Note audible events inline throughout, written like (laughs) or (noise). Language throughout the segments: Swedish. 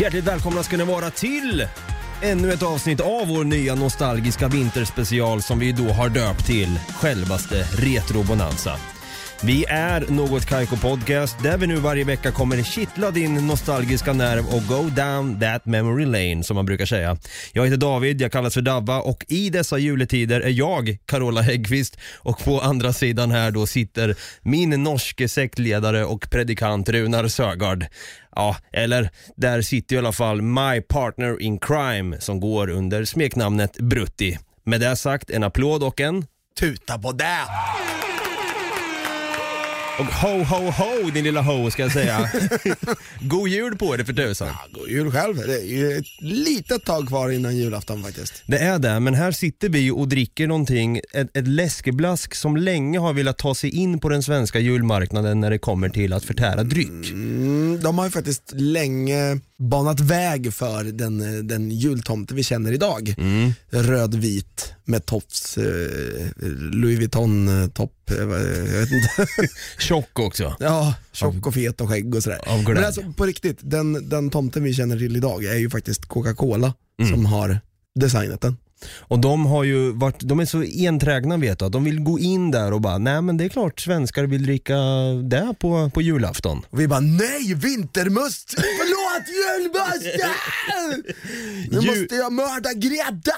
Hjärtligt välkomna ska ni vara till ännu ett avsnitt av vår nya nostalgiska vinterspecial som vi då har döpt till självaste Retro Bonanza. Vi är Något Kaiko Podcast där vi nu varje vecka kommer kittla din nostalgiska nerv och go down that memory lane som man brukar säga. Jag heter David, jag kallas för Davva och i dessa juletider är jag Carola Häggkvist och på andra sidan här då sitter min norske sektledare och predikant Runar Sögaard. Ja, eller där sitter i alla fall my partner in crime som går under smeknamnet Brutti. Med det sagt, en applåd och en Tuta på det! Och ho, ho, ho din lilla ho ska jag säga. (laughs) God jul på dig för tusan. Ja, god jul själv. Det är ju ett litet tag kvar innan julafton faktiskt. Det är det, men här sitter vi och dricker någonting, ett, ett läskeblask som länge har velat ta sig in på den svenska julmarknaden när det kommer till att förtära dryck. Mm, de har ju faktiskt länge banat väg för den, den jultomte vi känner idag. Mm. Rödvit med tofs, eh, Louis Vuitton-topp, eh, jag vet inte. (laughs) Tjock också. Ja, tjock och fet och skägg och sådär. Av glädje. Men alltså på riktigt, den, den tomten vi känner till idag är ju faktiskt Coca-Cola Mm. som har designat den. Och de har ju varit, de är så enträgna vet du, att de vill gå in där och bara, nej men det är klart svenskar vill dricka det på, på julafton. Och vi bara nej, vintermust! Förlåt julmust! (laughs) Nu Ju- måste jag mörda Greta!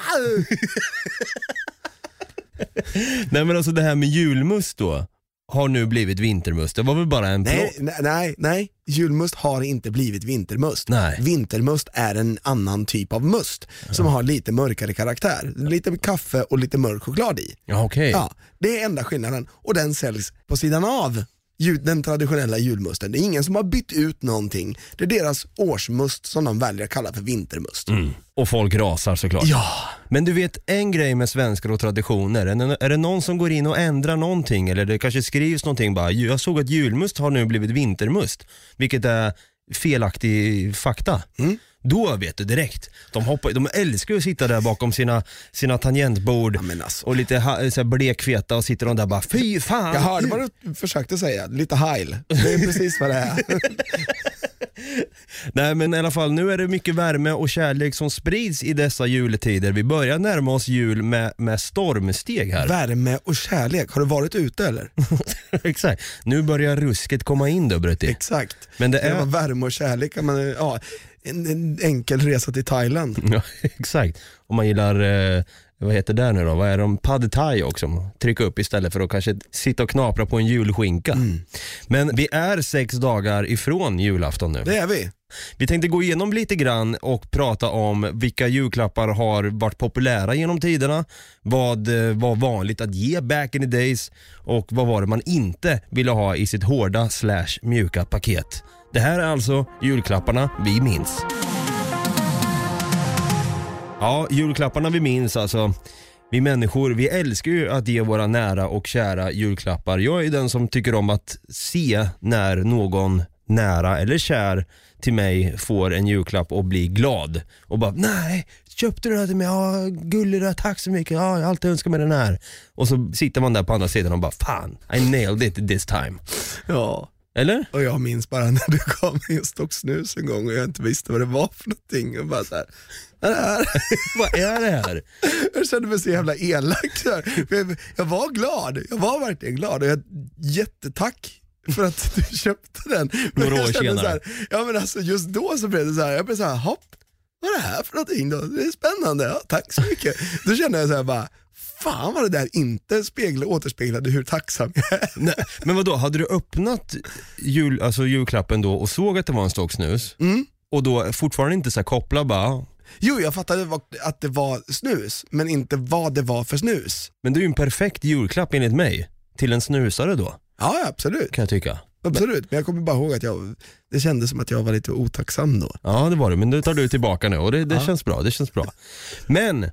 (laughs) Nej men alltså det här med julmust då, har nu blivit vintermust. Det var väl bara en Nej, nej, nej, nej, julmust har inte blivit vintermust. Nej. Vintermust är en annan typ av must som har lite mörkare karaktär. Lite kaffe och lite mörk choklad i. Ja okej. Ja, det är enda skillnaden och den säljs på sidan av den traditionella julmusten. Det är ingen som har bytt ut någonting. Det är deras årsmust som de väljer att kalla för vintermust. Mm. Och folk rasar såklart. Ja, Men du vet en grej med svenskar och traditioner, är det, är det någon som går in och ändrar någonting eller det kanske skrivs någonting bara, jag såg att julmust har nu blivit vintermust, vilket är felaktig fakta. Mm. Då vet du direkt. De, hoppar, de älskar att sitta där bakom sina, sina tangentbord Ja, alltså. och lite ha, så här blekfeta och sitter de där bara, fy fan. jag hörde vad du försökte säga, lite heil. Det är precis vad det är. (laughs) Nej men i alla fall, nu är det mycket värme och kärlek som sprids i dessa juletider. Vi börjar närma oss jul med, med stormsteg här. Värme och kärlek, har du varit ute eller? (laughs) Exakt. Nu börjar rusket komma in då Brutti. Exakt. Men det Det är... värme och kärlek, man, ja, en, en enkel resa till Thailand. (laughs) Ja, exakt. Om man gillar, eh, vad heter det nu då? Vad är de? Pad thai också. Trycka upp istället för att kanske sitta och knapra på en julskinka. Men vi är sex dagar ifrån julafton nu. Det är vi. Vi tänkte gå igenom lite grann och prata om vilka julklappar har varit populära genom tiderna, vad eh, var vanligt att ge back in the days och vad var det man inte ville ha i sitt hårda slash mjuka paket. Det här är alltså julklapparna vi minns. Ja, julklapparna vi minns alltså. Vi människor, vi älskar ju att ge våra nära och kära julklappar. Jag är den som tycker om att se när någon nära eller kär till mig får en julklapp och blir glad. Och bara, nej, köpte du den här till mig? Ja, gullig du tack så mycket. Ja, jag har alltid önskat mig den här. Och så sitter man där på andra sidan och bara, fan, I nailed it this time. Ja. Eller? Och jag minns bara när du gav mig en stock snus en gång och jag inte visste vad det var för någonting. Och bara så här, vad är det här? (laughs) Vad är det här? Jag kände mig så jävla elak. Jag, var glad, jag var verkligen glad och jag, jättetack för att du (laughs) köpte den. Men Några år senare. Här, ja men alltså just då så blev det så här, jag blev så här, hopp, vad är det här för någonting då? Det är spännande, ja, tack så mycket. Då kände jag så här bara, fan vad det där inte speglar, återspeglade hur tacksam jag är. Nej, men vad då hade du öppnat jul, alltså julklappen då och såg att det var en stock snus? Mm. Och då fortfarande inte så här koppla bara, Jo, jag fattade att det var snus, men inte vad det var för snus. Men det är ju en perfekt julklapp enligt mig. Till en snusare då, Ja, ja, absolut. kan jag tycka. Absolut. Men jag kommer bara ihåg att jag, det kändes som att jag var lite otacksam då. Ja det var det, men det tar du tillbaka nu och det, det Ja. känns bra. Det känns bra. Men eh,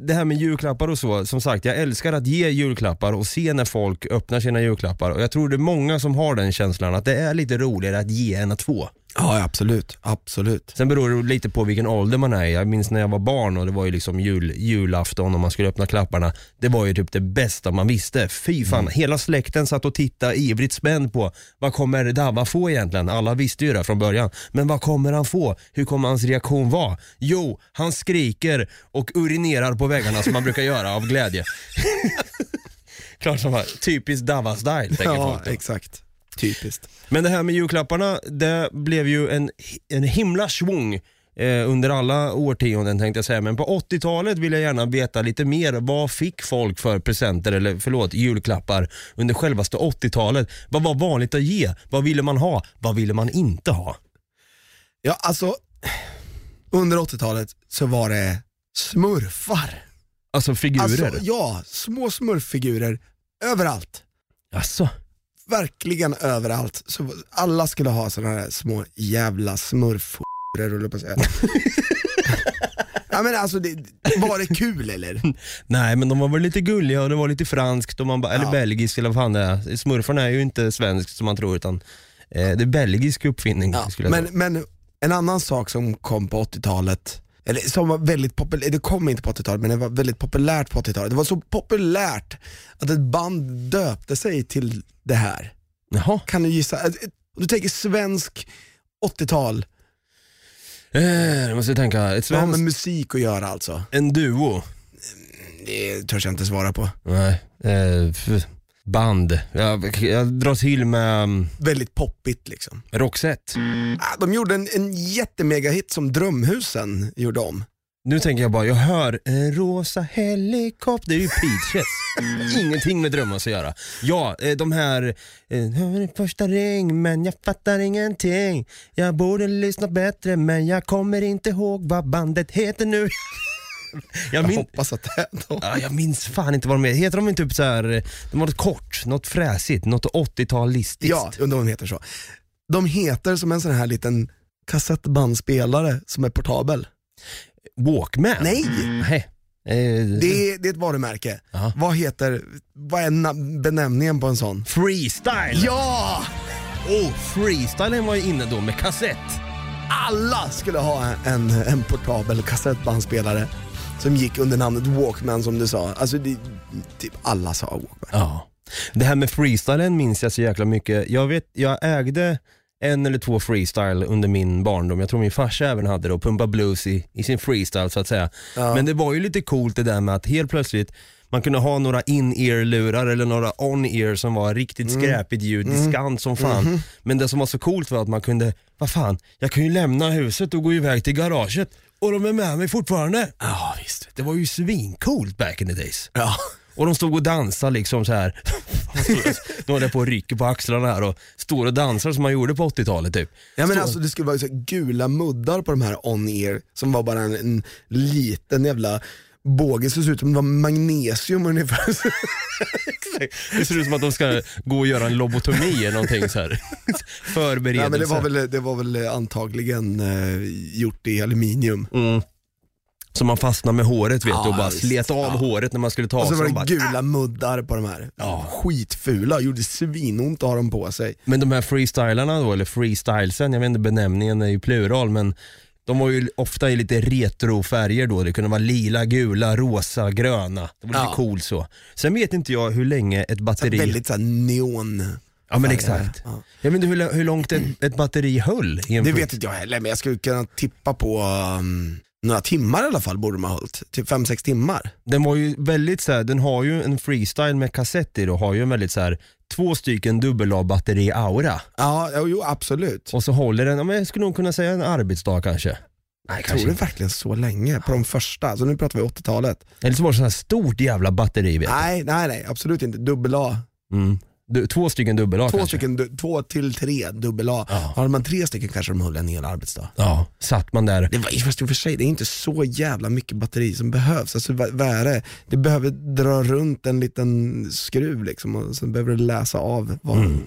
det här med julklappar och så, som sagt jag älskar att ge julklappar och se när folk öppnar sina julklappar och jag tror det är många som har den känslan att det är lite roligare att ge än att få. Ja, absolut. Absolut. Sen beror det lite på vilken ålder man är. Jag minns när jag var barn och det var ju liksom jul, julafton och man skulle öppna klapparna. Det var ju typ det bästa man visste. Fy fan, hela släkten satt och tittade ivrigt spänd på vad kommer Davva få egentligen? Alla visste ju det från början. Men vad kommer han få? Hur kommer hans reaktion vara? Jo, han skriker och urinerar på väggarna som man brukar göra av glädje. (laughs) Klart som var typiskt Davva-style tänker Ja, folk då. exakt. Typiskt. Men det här med julklapparna, det blev ju en, en himla svung eh, under alla årtionden tänkte jag säga. Men på 80-talet vill jag gärna veta lite mer. Vad fick folk för presenter, eller förlåt, julklappar under självaste 80-talet? Vad var vanligt att ge? Vad ville man ha? Vad ville man inte ha? Ja, alltså under 80-talet så var det smurfar. Alltså figurer? Alltså, ja, små smurffigurer överallt. Asså? Verkligen överallt. Så alla skulle ha sådana här små jävla smurfhoror, höll jag på att säga. (laughs) ja men alltså, det, var det kul eller? Nej men de var väl lite gulliga och det var lite franskt och man ba, eller Ja. belgiskt eller vad fan det är. Smurfarna är ju inte svenskt som man tror utan eh, det är belgisk uppfinning. Ja, men, men en annan sak som kom på 80-talet, eller som var väldigt populärt, det kom inte på 80-talet men det var väldigt populärt på 80-talet. Det var så populärt att ett band döpte sig till det här. Jaha. Kan du gissa? Ett- ett- Du tänker svensk 80-tal, Eh, jag måste tänka, ett det har med svenskt, musik att göra alltså. en duo? Det törs jag inte svara på. Nej, eh, f- band. Jag, jag drar till med um, Väldigt poppigt liksom. Roxette. Ah, De gjorde en, en jättemega-hit som Drömhusen gjorde om. Nu tänker jag bara, jag hör en rosa helikopter, det är ju Peaches. (laughs) Ingenting med drömmar att göra. Ja, eh, de här, eh, hör din första ring men jag fattar ingenting. Jag borde lyssna bättre men jag kommer inte ihåg vad bandet heter nu. (laughs) (laughs) Jag, Jag min, hoppas att det är de. ja, jag minns fan inte vad de heter. Heter de inte typ så här, de har något kort, något fräsigt, något 80-talistiskt? Ja, undrar om de heter så. De heter som en sån här liten kassettbandspelare som är portabel. Walkman? Nej. Eh, det är, det är ett varumärke. Ja. Vad heter, vad är benämningen på en sån? Freestyle! Ja! Oh, freestylen var ju inne då med kassett. Alla skulle ha en, en portabel kassettbandspelare som gick under namnet Walkman som du sa. Alltså det, typ alla sa Walkman. Ja. Det här med freestylen minns jag så jäkla mycket. Jag, vet, jag ägde en eller två freestyle under min barndom. Jag tror min farsa även hade det och pumpa blues i, i sin freestyle så att säga. Ja. Men det var ju lite coolt det där med att helt plötsligt man kunde ha några in-ear-lurar eller några on-ear som var riktigt skräpigt ljud, diskant som fan. Men det som var så coolt var att man kunde, vad fan, jag kan ju lämna huset och gå iväg till garaget och de är med mig fortfarande. Ja visst. Det var ju svincoolt back in the days. Ja. Och de stod och dansade liksom så här. (laughs) de håller på och rycker på axlarna här och står och dansar som man gjorde på 80-talet typ. Ja men Så- alltså det skulle vara så gula muddar på de här on-ear som var bara en, en liten jävla båge, så det såg ut som det var magnesium ungefär. (laughs) Det ser ut som att de ska gå och göra en lobotomi eller någonting så här. (laughs) Förberedelse. ja, men det, var väl, det var väl antagligen eh, gjort i aluminium. mm. Så man fastnar med håret vet Ja, du och bara slet av Ja. håret när man skulle ta Och så sig. var det bara, gula muddar på de här. Ja. Skitfula, gjorde svinont att ha dem på sig. Men de här freestylarna då, eller freestylesen, jag vet inte benämningen är ju plural men de var ju ofta i lite retrofärger då. Det kunde vara lila, gula, rosa, gröna. Det var lite Ja. coolt så. Sen vet inte jag hur länge ett batteri... väldigt så här neon. ja men exakt. Ja. Jag vet inte hur, hur långt ett, ett batteri höll i en Det vet inte jag heller, men jag skulle kunna tippa på um, några timmar i alla fall borde de ha hållit. Typ 5-6 timmar. Den var ju väldigt så här, den har ju en freestyle med kassett i då, har ju en väldigt så här två stycken dubbel A-batteri aura. Ja, jo, jo absolut. Och så håller den, ja, men jag skulle nog kunna säga en arbetsdag kanske. Nej Tror du verkligen så länge på de första? Så nu pratar vi 80-talet. Eller så var det så här stort jävla batteri vet du. Nej, nej, nej, absolut inte. Dubbel A. Mm. Du, två stycken dubbel-A Två, kanske? stycken, du- två till tre dubbel-A. Ja. Har man tre stycken kanske de höll en hel arbetsdag. Ja, satt man där. Det var, fast i och för sig, det är inte så jävla mycket batteri som behövs. Alltså, vad, vad är det? Det behöver dra runt en liten skruv liksom, och sen behöver du läsa av vad Mm.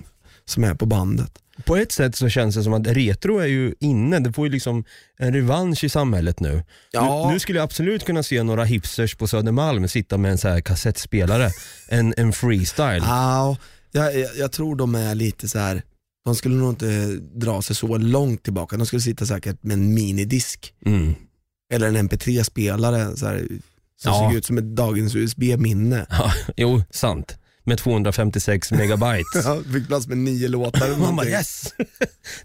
som är på bandet. På ett sätt så känns det som att retro är ju inne, det får ju liksom en revansch i samhället nu. Ja. Nu, nu skulle jag absolut kunna se några hipsters på Södermalm sitta med en så här kassettspelare, en, en freestyle. Ja, jag, jag, jag tror de är lite så här. de skulle nog inte dra sig så långt tillbaka. De skulle sitta säkert med en minidisk Mm. eller en mp3-spelare så här, som Ja. såg ut som ett dagens USB-minne. (laughs) Ja, jo, sant. Med 256 megabyte. (laughs) Ja, fick plats med nio låtar. (laughs) Man bara yes!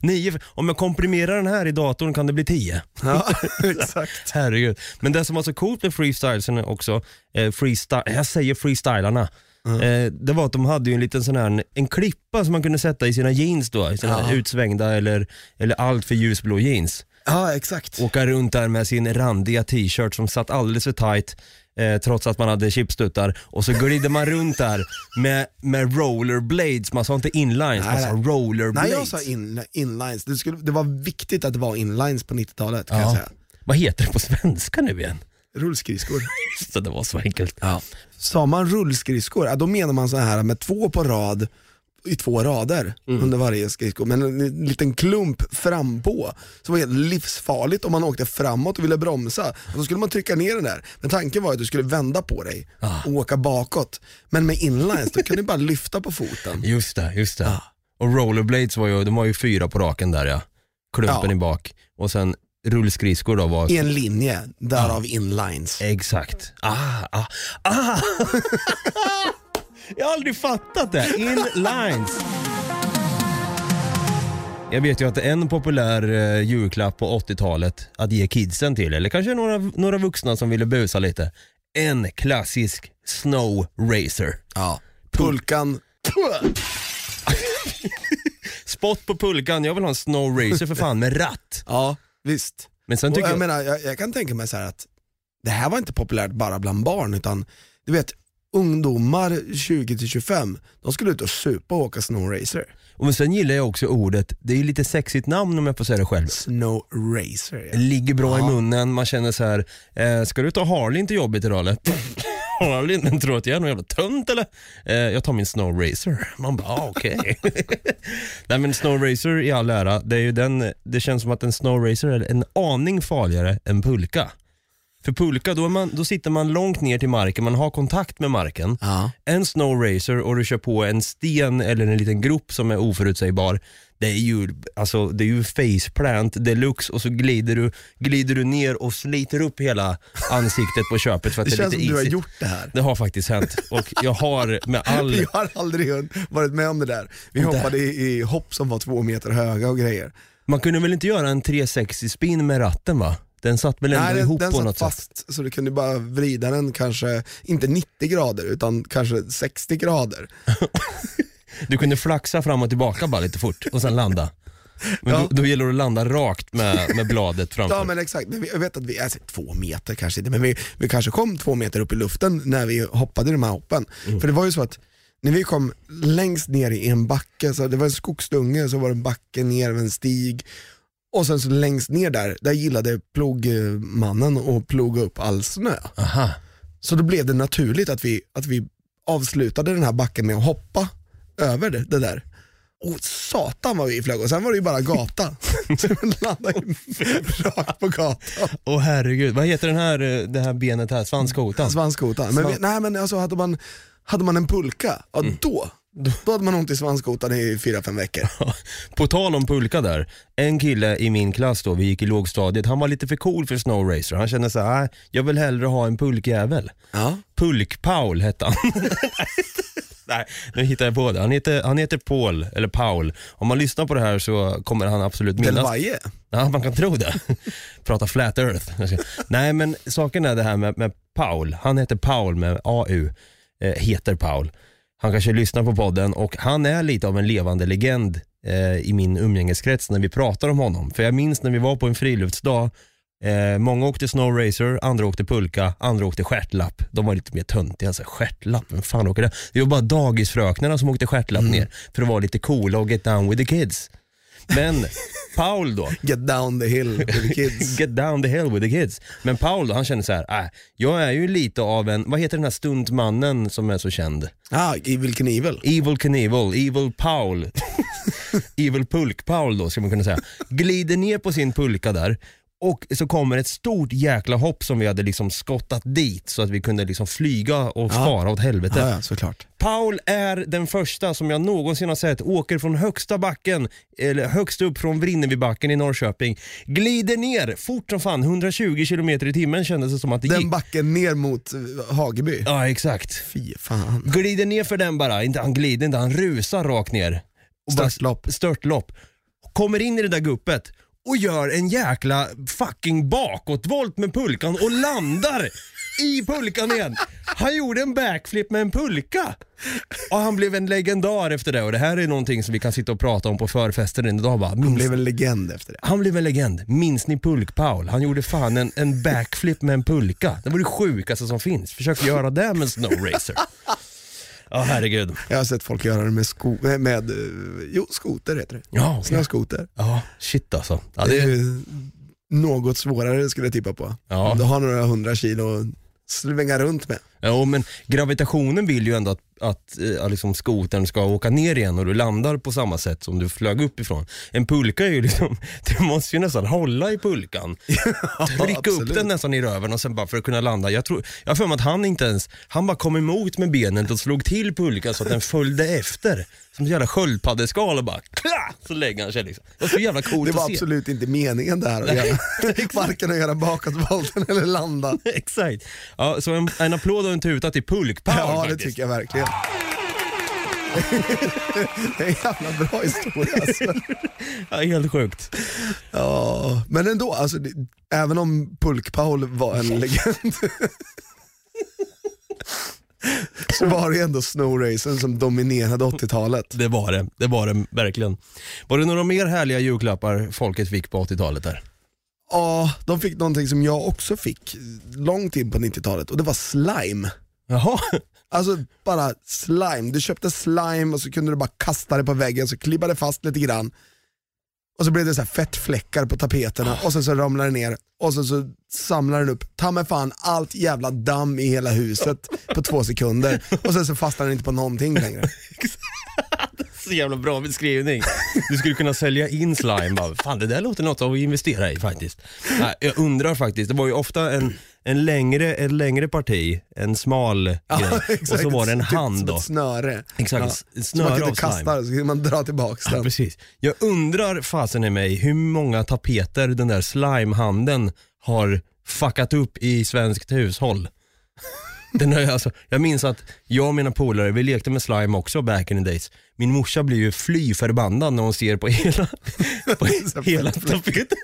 Nio, om jag komprimerar den här i datorn kan det bli 10. Ja, exakt. Herregud. Men det som var så coolt med freestylesen också, eh, freestyle, jag säger freestylarna, eh, det var att de hade ju en liten sån här, en klippa som man kunde sätta i sina jeans då, i sina Ja. utsvängda eller, eller allt för ljusblå jeans. Ja, exakt. Åka runt där med sin randiga t-shirt som satt alldeles för tight eh, trots att man hade chipstuttar och så glider man runt där med, med rollerblades, man sa inte inlines, man Nej, sa nej. rollerblades. Nej, jag sa in, inlines. Det, skulle, det var viktigt att det var inlines på 90-talet kan Ja. jag säga. Vad heter det på svenska nu igen? Rullskridskor. (laughs) Just det, var så enkelt. Ja. Sa man rullskridskor, ja, då menar man så här med två på rad i två rader Mm. under varje skridsko, men en liten klump fram på. Så var det helt livsfarligt om man åkte framåt och ville bromsa. Och då skulle man trycka ner den där. Men tanken var att du skulle vända på dig Ah. och åka bakåt. Men med inlines, då kan du bara lyfta på foten. (laughs) Just det, just det. Ja. Och rollerblades var ju, de var ju fyra på raken där ja. Klumpen Ja. i bak. Och sen rullskridskor då var... I en linje, därav inlines. Exakt. Ah, ah, ah! (laughs) jag har aldrig fattat det. Inlines. Jag vet ju att en populär eh, julklapp på 80-talet att ge kidsen till, eller kanske några, några vuxna som ville busa lite. En klassisk snow racer. Ja. Pulkan, (laughs) Spot på pulkan, jag vill ha en snow racer för fan med ratt. ja visst. Men sen tycker jag, jag, menar, jag, jag kan tänka mig så att det här var inte populärt bara bland barn utan du vet ungdomar 20-25, de skulle ut och supa och åka snowracer. och men sen gillar jag också ordet, det är ju lite sexigt namn om jag får säga det själv. Snowracer ja. ligger bra Ja. i munnen, man känner så här, eh, ska du ta Harlin till jobbet idag eller? (laughs) Harlin, men tror att jag är någon jävla tönt eller? Eh, jag tar min Snow Racer. Man bara, ah, okej. (laughs) Nej men Snow Racer i all ära, det, är ju den, det känns som att en Snow Racer är en aning farligare än pulka. För pulka, då, man, då sitter man långt ner till marken, man har kontakt med marken. Ja. En Snow Racer och du kör på en sten eller en liten grop som är oförutsägbar. Det är ju, alltså, det är ju faceplant deluxe och så glider du, glider du ner och sliter upp hela ansiktet på köpet för att Det det, är känns lite som du har isigt. gjort det här. Det har faktiskt hänt och jag har med (laughs) all... Vi har aldrig varit med om det där. Vi Och det- hoppade i, i hopp som var två meter höga och grejer. Man kunde väl inte göra en 360 spin med ratten va? Den satt väl ändå Nej, ihop den på något sätt? fast så du kunde bara vrida den kanske, inte 90 grader utan kanske 60 grader. (laughs) Du kunde flaxa fram och tillbaka bara lite fort och sen landa. Men Ja. då, då gäller det att landa rakt med, med bladet framför. Ja men exakt, men vi, jag vet att vi är så, två meter kanske inte, men vi, vi kanske kom två meter upp i luften när vi hoppade i de här hoppen. Mm. För det var ju så att när vi kom längst ner i en backe, så det var en skogsdunge, så var det en backe ner med en stig och sen så längst ner där, där gillade plogmannen att ploga upp all snö. Aha. Så då blev det naturligt att vi, att vi avslutade den här backen med att hoppa över det, det där. Och satan vad vi flög och sen var det ju bara gata. (laughs) så vi landade ju rakt på gatan. Åh herregud, vad heter den här, eh, det här benet här, svanskotan? Svanskotan. Men, Svans- nej, men alltså, hade, man, hade man en pulka, ja, då, då hade man ont i svanskotan i fyra fem veckor. (laughs) På tal om pulka där, en kille i min klass då, vi gick i lågstadiet, han var lite för cool för Snow Racer. Han kände så här, "Nej, jag vill hellre ha en pulkjävel. Ja. Pulk-Paul hette han. (laughs) Nej, nu hittar jag på det. Han heter, han heter Paul, eller Paul. Om man lyssnar på det här så kommer han absolut minnas. Valle. Ja, man kan tro det. (laughs) Prata flat earth. Nej, men saken är det här med, med Paul. Han heter Paul med AU. Eh, heter Paul. Han kanske lyssnar på podden och han är lite av en levande legend eh, i min umgängeskrets när vi pratar om honom. För jag minns när vi var på en friluftsdag Eh, många åkte snowracer, andra åkte pulka, andra åkte stjärtlapp. De var lite mer töntiga. Alltså, stjärtlapp, vem fan åker det? Det var bara dagisfröknarna som åkte stjärtlapp ner för att vara lite coola och get down with the kids. Men Paul då, (laughs) Get down the hill with the kids. (laughs) get down the hill with the kids. Men Paul då, han kände så här, äh, jag är ju lite av en, vad heter den här stuntmannen som är så känd? ah, evil. Evil Knievel, Evil Paul, (laughs) Evil Pulk-Paul då ska man kunna säga, glider ner på sin pulka där och så kommer ett stort jäkla hopp som vi hade liksom skottat dit så att vi kunde liksom flyga och fara åt helvete. Ja, ja, såklart. Paul är den första som jag någonsin har sett åker från högsta backen, eller högst upp från Vrinnevibacken i Norrköping, glider ner fort som fan, 120 km i timmen kändes det som att det Den gick. backen ner mot eh, Hageby. Ja exakt. Fy fan. Glider ner för den bara, inte han glider inte, han rusar rakt ner. Störtlopp. Störtlopp. Kommer in i det där guppet och gör en jäkla fucking bakåtvolt med pulkan och landar i pulkan igen. Han gjorde en backflip med en pulka. Och han blev en legendar efter det och det här är någonting som vi kan sitta och prata om på förfesten en dag bara. Han blev en legend efter det. han blev en legend. Minns ni Pulk-Paul? Han gjorde fan en, en backflip med en pulka. Det var det sjukaste som finns. Försök göra det med en snowracer. Ja herregud. Jag har sett folk göra det med, sko med, med eh, jo, skoter heter det. Ja, okej. Snöskoter. Ja, shit alltså. Ja, Det det, är ju något svårare skulle jag tippa på. Ja. Du har några hundra kilo att svänga runt med. Ja, men gravitationen vill ju ändå att, att eh, liksom skotern ska åka ner igen och du landar på samma sätt som du flög uppifrån. En pulka är ju liksom, (laughs) du måste ju nästan hålla i pulkan. (laughs) Trycka upp absolut. den nästan i röven och sen bara för att kunna landa. Jag, tror, jag har för mig att han inte ens, han bara kom emot med benet och slog till pulkan så att den följde efter. Som ett jävla sköldpaddeskal och bara kla, så lägger han sig liksom. Det var så jävla coolt Det var att se. absolut inte meningen där att göra. (laughs) Varken att göra bakåtvolten eller landa. Exakt. Ja, så en, en applåd och en tuta till pulkpower Ja det faktiskt. tycker jag verkligen. (laughs) det är en jävla bra historia alltså. (laughs) Ja, helt sjukt. Ja, men ändå, alltså, det, även om Pulk-Paul var en (laughs) legend så var det ändå snowracen som dominerade 80-talet. Det var det, det var det verkligen. Var det några mer härliga julklappar folket fick på 80-talet där? Ja, de fick någonting som jag också fick långt in på 90-talet och det var slime. Jaha, Alltså bara slime, du köpte slime och så kunde du bara kasta det på väggen så klibbade det fast lite grann. Och så blev det så här fettfläckar på tapeterna och sen så ramlar det ner och sen så samlar den upp, ta mig fan allt jävla damm i hela huset på två sekunder och sen så fastnar den inte på någonting längre. (laughs) så jävla bra beskrivning. Du skulle kunna sälja in slime bara. Fan det där låter något att investera i faktiskt. Nej, jag undrar faktiskt, det var ju ofta en, en längre, ett längre parti, en smal grej och så (laughs) var det en Typ hand som då. ett snöre. Exakt, Ja. ett Så man snöre kunde av slime. kasta så kunde man dra tillbaks Ja, den. precis. Jag undrar fasen i mig hur många tapeter den där slimehanden har fuckat upp i svenskt hushåll. Den har, jag alltså, jag minns att jag och mina polare, vi lekte med slime också back in the days. Min morsa blir ju fly förbannad när hon ser på hela, på (laughs) hela tapeten.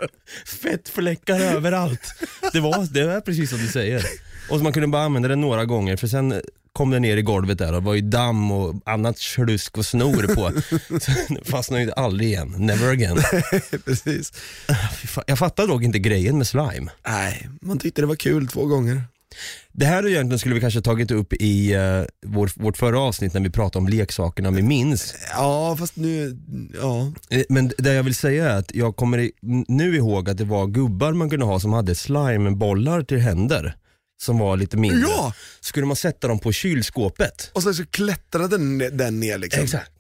Fettfläckar överallt. Det var, det är precis som du säger. Och man kunde bara använda den några gånger för sen kom den ner i golvet där och det var ju damm och annat slusk och snor på. Så den fastnade ju aldrig igen. Never again. (laughs) Precis. Fan, Jag fattar dock inte grejen med slime. Nej, man tyckte det var kul två gånger. Det här egentligen skulle vi kanske tagit upp i uh, vår, vårt förra avsnitt när vi pratade om leksakerna vi minns. Ja, fast nu, ja. Eh, Men det jag vill säga är att jag kommer nu ihåg att det var gubbar man kunde ha som hade slimebollar till händer. Som var lite mindre. Ja! Skulle man sätta dem på kylskåpet. Och sen så klättrade den, den ner liksom. Exakt.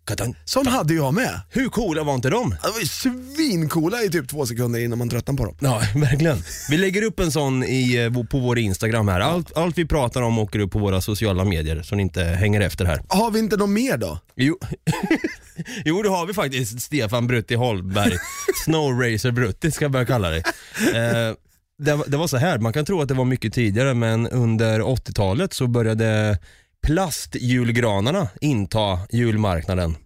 Sån hade jag med. Hur coola var inte de? De var ju svincoola i typ två sekunder innan man tröttnade på dem. Ja, (laughs) verkligen. Vi lägger upp en sån i, eh, på vår Instagram här. Allt, allt vi pratar om åker upp på våra sociala medier så ni inte hänger efter här. Har vi inte något mer då? Jo, (laughs) jo det har vi faktiskt. Stefan Brutti Holmberg. (laughs) Snowracer Brutti ska jag börja kalla dig. Eh, det, var- det var så här, man kan tro att det var mycket tidigare men under 80-talet så började plastjulgranarna inta julmarknaden.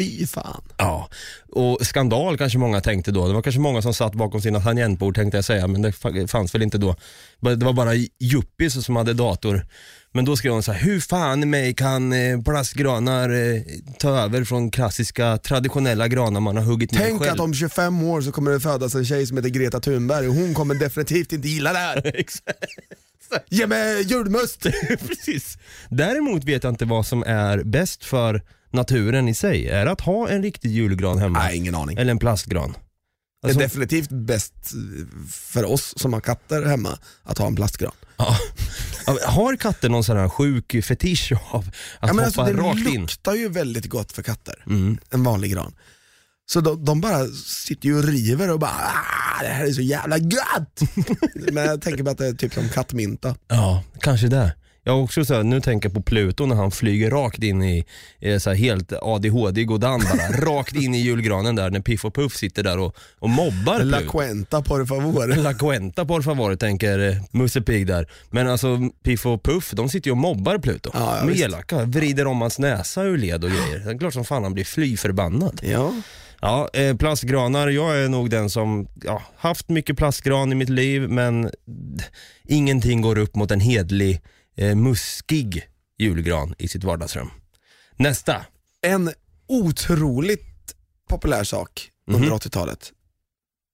Fy fan. Ja, och skandal kanske många tänkte då. Det var kanske många som satt bakom sina tangentbord tänkte jag säga, men det fa- fanns väl inte då. Det var bara yuppies som hade dator. Men då skrev de så här, hur fan i mig kan eh, plastgranar eh, ta över från klassiska traditionella granar man har huggit ner Tänk själv. att om 25 år så kommer det födas en tjej som heter Greta Thunberg och hon kommer definitivt inte gilla det här. (laughs) Ge mig julmust! (laughs) Precis. Däremot vet jag inte vad som är bäst för naturen i sig. Är det att ha en riktig julgran hemma? Nej, ingen aning. Eller en plastgran? Det är Alltså, definitivt bäst för oss som har katter hemma att ha en plastgran. ja. Har katter någon sån här sjuk fetisch av att Ja, men hoppa alltså, det rakt in? luktar ju väldigt gott för katter, Mm. en vanlig gran. Så de, de bara sitter ju och river och bara ah, det här är så jävla gött! (laughs) men jag tänker på att det är typ som kattmynta. Ja, kanske det. Jag också så här, nu tänker jag på Pluto när han flyger rakt in i, eh, så här, helt ADHD Godan bara, (laughs) rakt in i julgranen där när Piff och Puff sitter där och, och mobbar La Pluto. cuenta por favor. (laughs) La cuenta por favor tänker eh, Musse Pigg där. Men alltså Piff och Puff de sitter ju och mobbar Pluto. Ja, ja, visst. elaka, vrider om hans näsa ur led och grejer. Det är klart som fan han blir fly förbannad. Ja. Ja, eh, plastgranar, jag är nog den som ja, haft mycket plastgran i mitt liv men ingenting går upp mot en hedlig, eh, muskig julgran i sitt vardagsrum. Nästa. En otroligt populär sak under Mhm. 80-talet.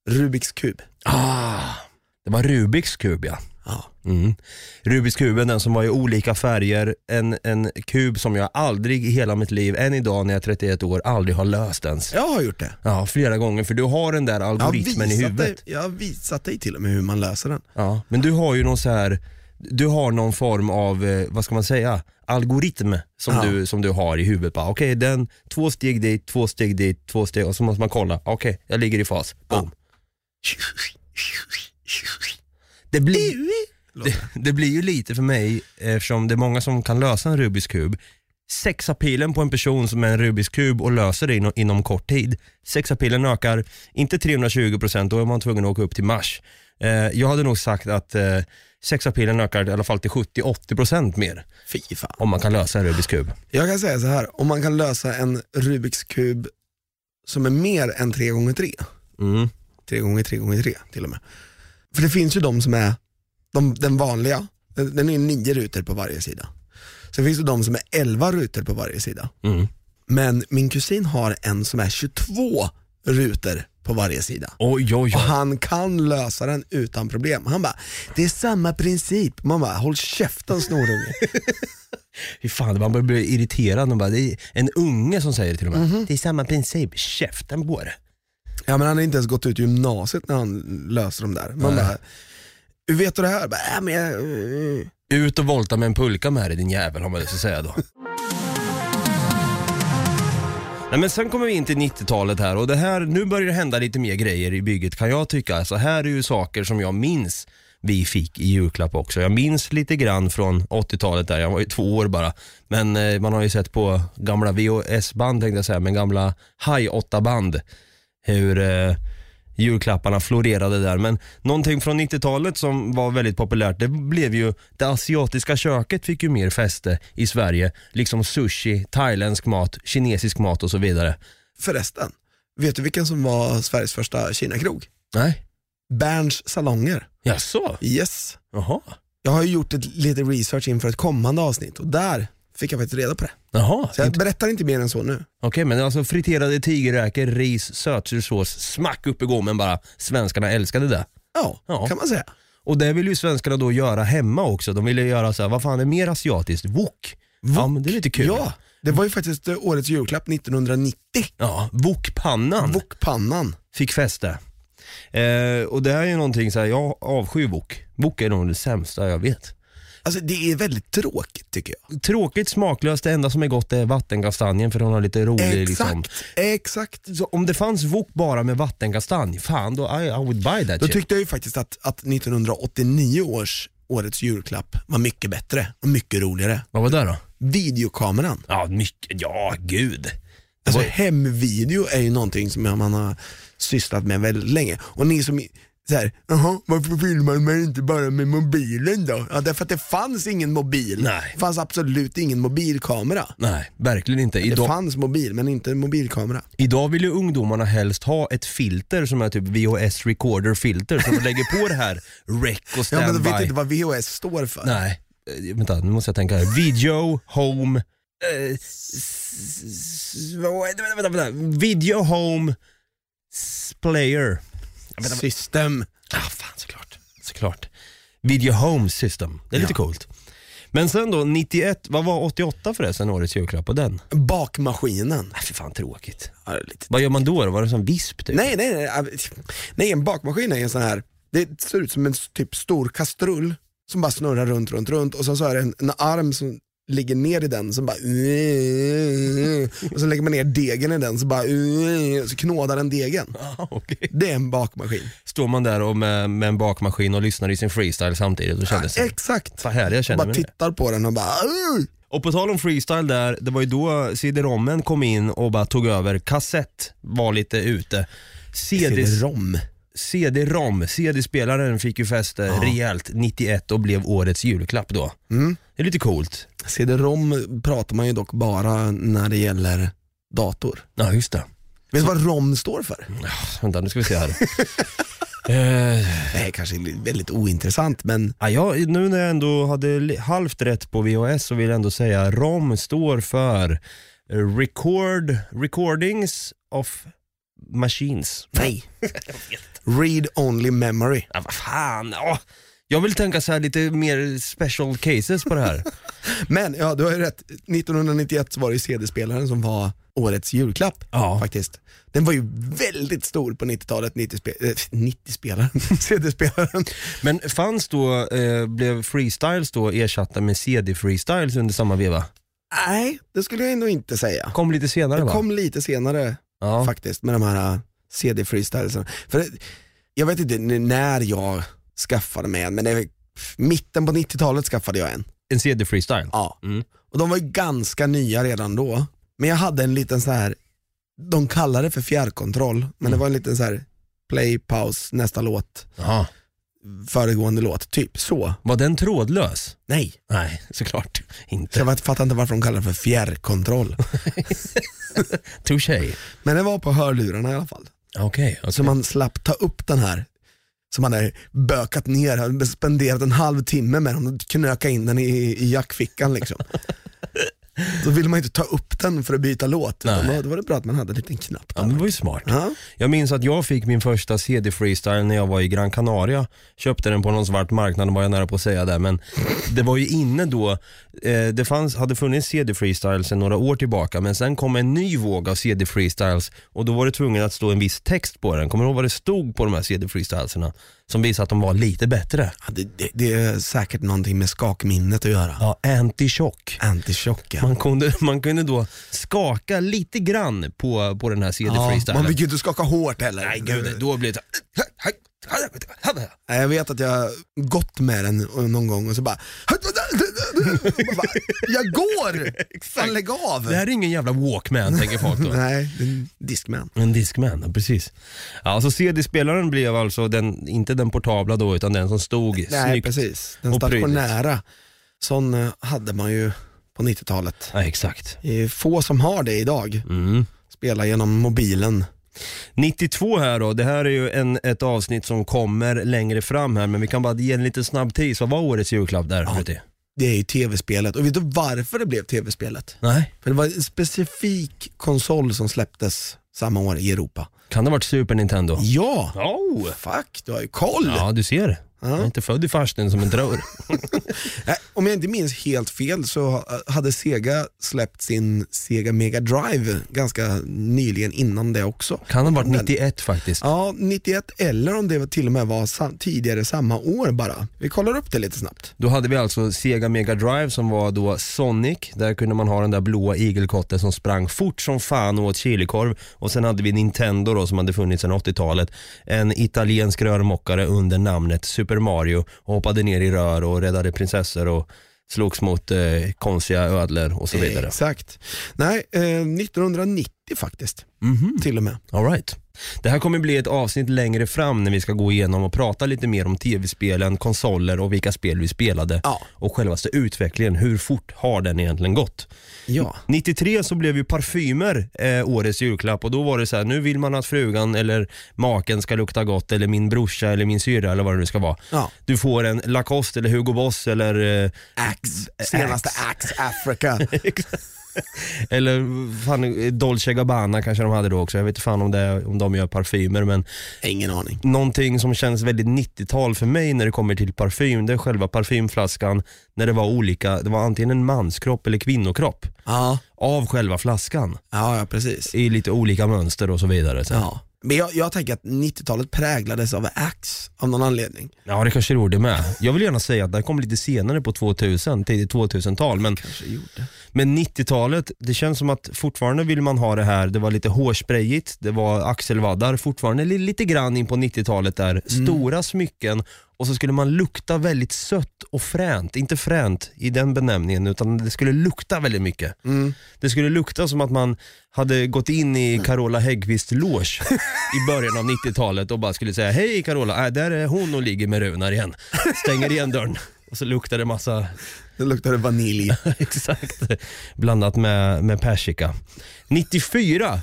Rubiks kub. Ah, det var Rubiks kub ja. Ja. Mm. Rubiks kuben, den som var i olika färger, en, en kub som jag aldrig i hela mitt liv, än idag när jag är 31 år, aldrig har löst ens. Jag har gjort det. Ja, flera gånger, för du har den där Jag har, algoritmen i visat huvudet. dig, jag har visat dig till och med hur man löser den. Ja, men du har ju någon så här du har någon form av, eh, vad ska man säga, algoritm som, Ja. du, som du har i huvudet. Okej, den, två steg dit, två steg dit, två steg och så måste man kolla. Okej, jag ligger i fas. Boom. Det blir, det, det blir ju lite för mig, eftersom det är många som kan lösa en Rubiks kub. Sexapilen på en person som är en Rubiks kub och löser det inom, inom kort tid. Sexapilen ökar, inte 320%, då är man tvungen att åka upp till Mars. Eh, jag hade nog sagt att eh, sexapilen ökar i alla fall till 70-80% mer Fy fan. om man kan lösa en Rubiks kub. Jag kan säga så här, om man kan lösa en Rubiks kub som är mer än 3x3, Mm. 3x3x3 till och med. För det finns ju de som är de, den vanliga, den den är nio rutor på varje sida. Sen finns det de som är 11 rutor på varje sida. Mm. Men min kusin har en som är 22 rutor på varje sida. Oj, oj, Och oj. han kan lösa den utan problem. Han bara, det är samma princip. Man bara, håll käften snorunge. (laughs) Fy fan, man börjar bli irriterad. Och bara, det är en unge som säger det till och med. Det är samma princip, käften på det. ja men han har inte ens gått ut gymnasiet när han löser de där. Man Nej. bara, hur vet du det här? Bara, äh, men jag, eh, Ut och volta med en pulka med dig din jävel har man det så säga då. Nej, men sen kommer vi in till 90-talet här och det här, nu börjar det hända lite mer grejer i bygget kan jag tycka. Alltså här är ju saker som jag minns vi fick i julklapp också. Jag minns lite grann från 80-talet där, jag var ju två år bara. Men eh, man har ju sett på gamla VHS-band tänkte jag säga, men gamla High 8-band. Hur eh, julklapparna florerade där. Men någonting från 90-talet som var väldigt populärt, det blev ju, det asiatiska köket fick ju mer fäste i Sverige. Liksom sushi, thailändsk mat, kinesisk mat och så vidare. förresten, vet du vilken som var Sveriges första Kina-krog? Nej, Berns salonger. jaså? Yes. Jaha. Jag har ju gjort ett, lite research inför ett kommande avsnitt och där fick jag faktiskt reda på det. Jaha, Så jag okej berättar inte mer än så nu. men alltså friterade tigerräkor, ris, sötsursås, smack upp i gommen bara. Svenskarna älskade det. Ja, Ja. kan man säga. Och det vill ju svenskarna då göra hemma också. De ville göra så här, vad fan är mer asiatiskt? Wok. Ja men det är lite kul. Ja, det var ju faktiskt eh, årets julklapp 1990. Ja, wokpannan Wokpannan. fick fäste. Eh, och det här är ju någonting så här, jag avskyr wok. Wok är nog det sämsta jag vet. Alltså det är väldigt tråkigt tycker jag. Tråkigt, smaklöst, det enda som är gott är vattenkastanjen för den har lite rolig Exakt, liksom. exakt. Så om det fanns wok bara med vattenkastanj, fan då I, I would buy that Då shit. tyckte jag ju faktiskt att, att 1989 års årets julklapp var mycket bättre och mycket roligare. Vad var det då? Videokameran. Ja, mycket, ja gud. Alltså hemvideo är ju någonting som man har sysslat med väldigt länge. Och ni som så här, jaha, varför filmar man inte bara med mobilen då? Ja, därför att det fanns ingen mobil. Nej. Det fanns absolut ingen mobilkamera. Nej, verkligen inte. Det Idag, fanns mobil, men inte mobilkamera. idag vill ju ungdomarna helst ha ett filter som är typ VHS recorder filter som lägger på det här rec och Ja, standby. men de vet inte vad VHS står för. Nej, eh, vänta nu måste jag tänka här. Video, home, vad- vänta, vänta, vänta. Video, home, s- player. System. Ah, fan såklart. Såklart. Video home system. Det är lite coolt. Men sen då, 91, vad var 88 förresten årets julklapp på den? Bakmaskinen. Nej, för fan tråkigt. Ja, det är lite Vad gör man då? då? Var det som visp typ? Nej, nej, nej. Nej, en bakmaskin är en sån här, det ser ut som en typ stor kastrull som bara snurrar runt, runt, runt och så, så är det en, en arm som ligger ner i den som bara (laughs) och så lägger man ner degen i den så bara så knådar den degen. (laughs) Ah, okej. Det är en bakmaskin. Står man där och med, med en bakmaskin och lyssnar i sin freestyle samtidigt och känner sig, Exakt. vad härlig jag känner Bara mig. nu. tittar på den och bara. Och på tal om freestyle där, det var ju då CD-rommen kom in och bara tog över. Kassett var lite ute. CD, CD-ROM. CD-ROM, CD-spelaren fick ju fäste rejält 91 och blev årets julklapp då. Mm. Det är lite coolt. CD-ROM pratar man ju dock bara när det gäller dator. Ja just det. Vet du vad ROM står för? Vänta nu ska vi se här. (laughs) Eh, Det är kanske är väldigt ointressant men ja, jag, nu när jag ändå hade li- halvt rätt på VHS så vill jag ändå säga ROM står för eh, Record, Recordings of Machines. nej. (laughs) Read only memory. Ja, vad fan. Åh. Jag vill tänka så här lite mer special cases på det här. (laughs) Men ja, du har ju rätt. 1991 så var det CD-spelaren som var årets julklapp Ja. faktiskt. Den var ju väldigt stor på 90-talet, 90-spelaren, 90 (laughs) CD-spelaren. Men fanns då, eh, blev freestyles då ersatta med CD-freestyles under samma veva? Nej, det skulle jag ändå inte säga. Kom lite senare Det va? kom lite senare ja. faktiskt med de här uh, CD-freestylesen. För jag vet inte när jag skaffade mig en, men det är mitten på 90-talet skaffade jag en. En CD-freestyle? Ja. Mm. Och de var ju ganska nya redan då. Men jag hade en liten så här, de kallar det för fjärrkontroll, men det Mm. var en liten så här play, paus, nästa låt, Ja. föregående låt, typ så. Var den trådlös? Nej, Nej, såklart så inte. jag fattar inte varför de kallar det för fjärrkontroll. (laughs) Touché. Men det var på hörlurarna i alla fall. Okej. okej. Så man slapp ta upp den här som han hade bökat ner, hade spenderat en halv timme med den och knöka in den i, i jackfickan liksom. (laughs) Då ville man inte ta upp den för att byta låt, utan då, var det bra att man hade en liten knapp Ja, där. det var ju smart. Ja. Jag minns att jag fick min första CD-freestyle när jag var i Gran Canaria. Köpte den på någon svart marknad var jag nära på att säga det. Men det var ju inne då, eh, det fanns, hade funnits CD-freestyle sedan några år tillbaka men sen kom en ny våg av CD-freestyles och då var det tvungen att stå en viss text på den. Kommer du ihåg vad det stod på de här CD-freestyleserna? Som visade att de var lite bättre. Ja, det, det, det är säkert någonting med skakminnet att göra. Ja, anti-chock. Anti-chock Man kunde, man kunde då skaka lite grann på, på den här CD-freestylen. Man fick ju inte skaka hårt heller. Nej gud, då blev det Nej, Jag vet att jag har gått med den någon gång och så bara, jag går! (laughs) Fan lägg av! Det här är ingen jävla walkman tänker folk då. (laughs) Nej, det är en diskman. En Discman, ja, precis. Ja, alltså CD-spelaren blev alltså den, inte den portabla då utan den som stod Nej snyggt. precis, den stationära. Sån eh, hade man ju på 90-talet. Ja, exakt. Det är få som har det idag. Mm. Spela genom mobilen. 92 här då, det här är ju en, ett avsnitt som kommer längre fram här men vi kan bara ge en lite snabb tease. Vad var årets julklapp där? Ja. Det är ju tv-spelet. Och vet du varför det blev tv-spelet? Nej, För det var en specifik konsol som släpptes samma år i Europa. kan det ha varit Super Nintendo? Ja! Oh. Fuck, du har ju koll! Ja, du ser. Jag är inte född i farsten som en. (laughs) Nej, Om jag inte minns helt fel så hade Sega släppt sin Sega Mega Drive ganska nyligen innan det också. Kan ha varit 91 faktiskt. Ja, 91 eller om det till och med var sam- tidigare samma år bara. Vi kollar upp det lite snabbt. Då hade vi alltså Sega Mega Drive som var då Sonic, där kunde man ha den där blåa igelkotten som sprang fort som fan och åt chilikorv. Och sen hade vi Nintendo då som hade funnits sedan 80-talet. En italiensk rörmokare under namnet Super Mario och hoppade ner i rör och räddade prinsessor och slogs mot eh, konstiga ödlor och så vidare. Exakt. Nej, eh, 1990 faktiskt, Mhm. till och med. All right. Det här kommer bli ett avsnitt längre fram när vi ska gå igenom och prata lite mer om tv-spelen, konsoler och vilka spel vi spelade. Ja. Och självaste utvecklingen, hur fort har den egentligen gått? Ja. 93 så blev ju parfymer eh, årets julklapp och då var det så här, nu vill man att frugan eller maken ska lukta gott eller min brorsa eller min syrra eller vad det nu ska vara. Ja. Du får en Lacoste eller Hugo Boss eller eh, Axe, senaste Axe Africa. (laughs) (laughs) Eller fan, Dolce Gabbana kanske de hade då också. Jag vet inte fan om, det, om de gör parfymer men Ingen aning. någonting som känns väldigt 90-tal för mig när det kommer till parfym, det är själva parfymflaskan när det var olika, det var antingen en manskropp eller kvinnokropp Ja, av själva flaskan ja, ja precis. i lite olika mönster och så vidare. Så. Ja. Men jag, jag tänker att 90-talet präglades av Axe av någon anledning. Ja det kanske det gjorde med. Jag vill gärna säga att det här kom lite senare på 2000, tidigt 2000-tal men, Kanske gjorde. men 90-talet, det känns som att fortfarande vill man ha det här, det var lite hårsprayigt, det var axelvaddar, fortfarande li- lite grann in på 90-talet där, stora smycken och så skulle man lukta väldigt sött och fränt, inte fränt i den benämningen utan det skulle lukta väldigt mycket. Mm. Det skulle lukta som att man hade gått in i Carola Häggkvists loge i början av (laughs) 90-talet och bara skulle säga hej Carola, äh, där är hon och ligger med Runar igen. Stänger igen dörren och så luktar det massa, Det luktade vanilj. (laughs) exakt, blandat med, med persika. 94,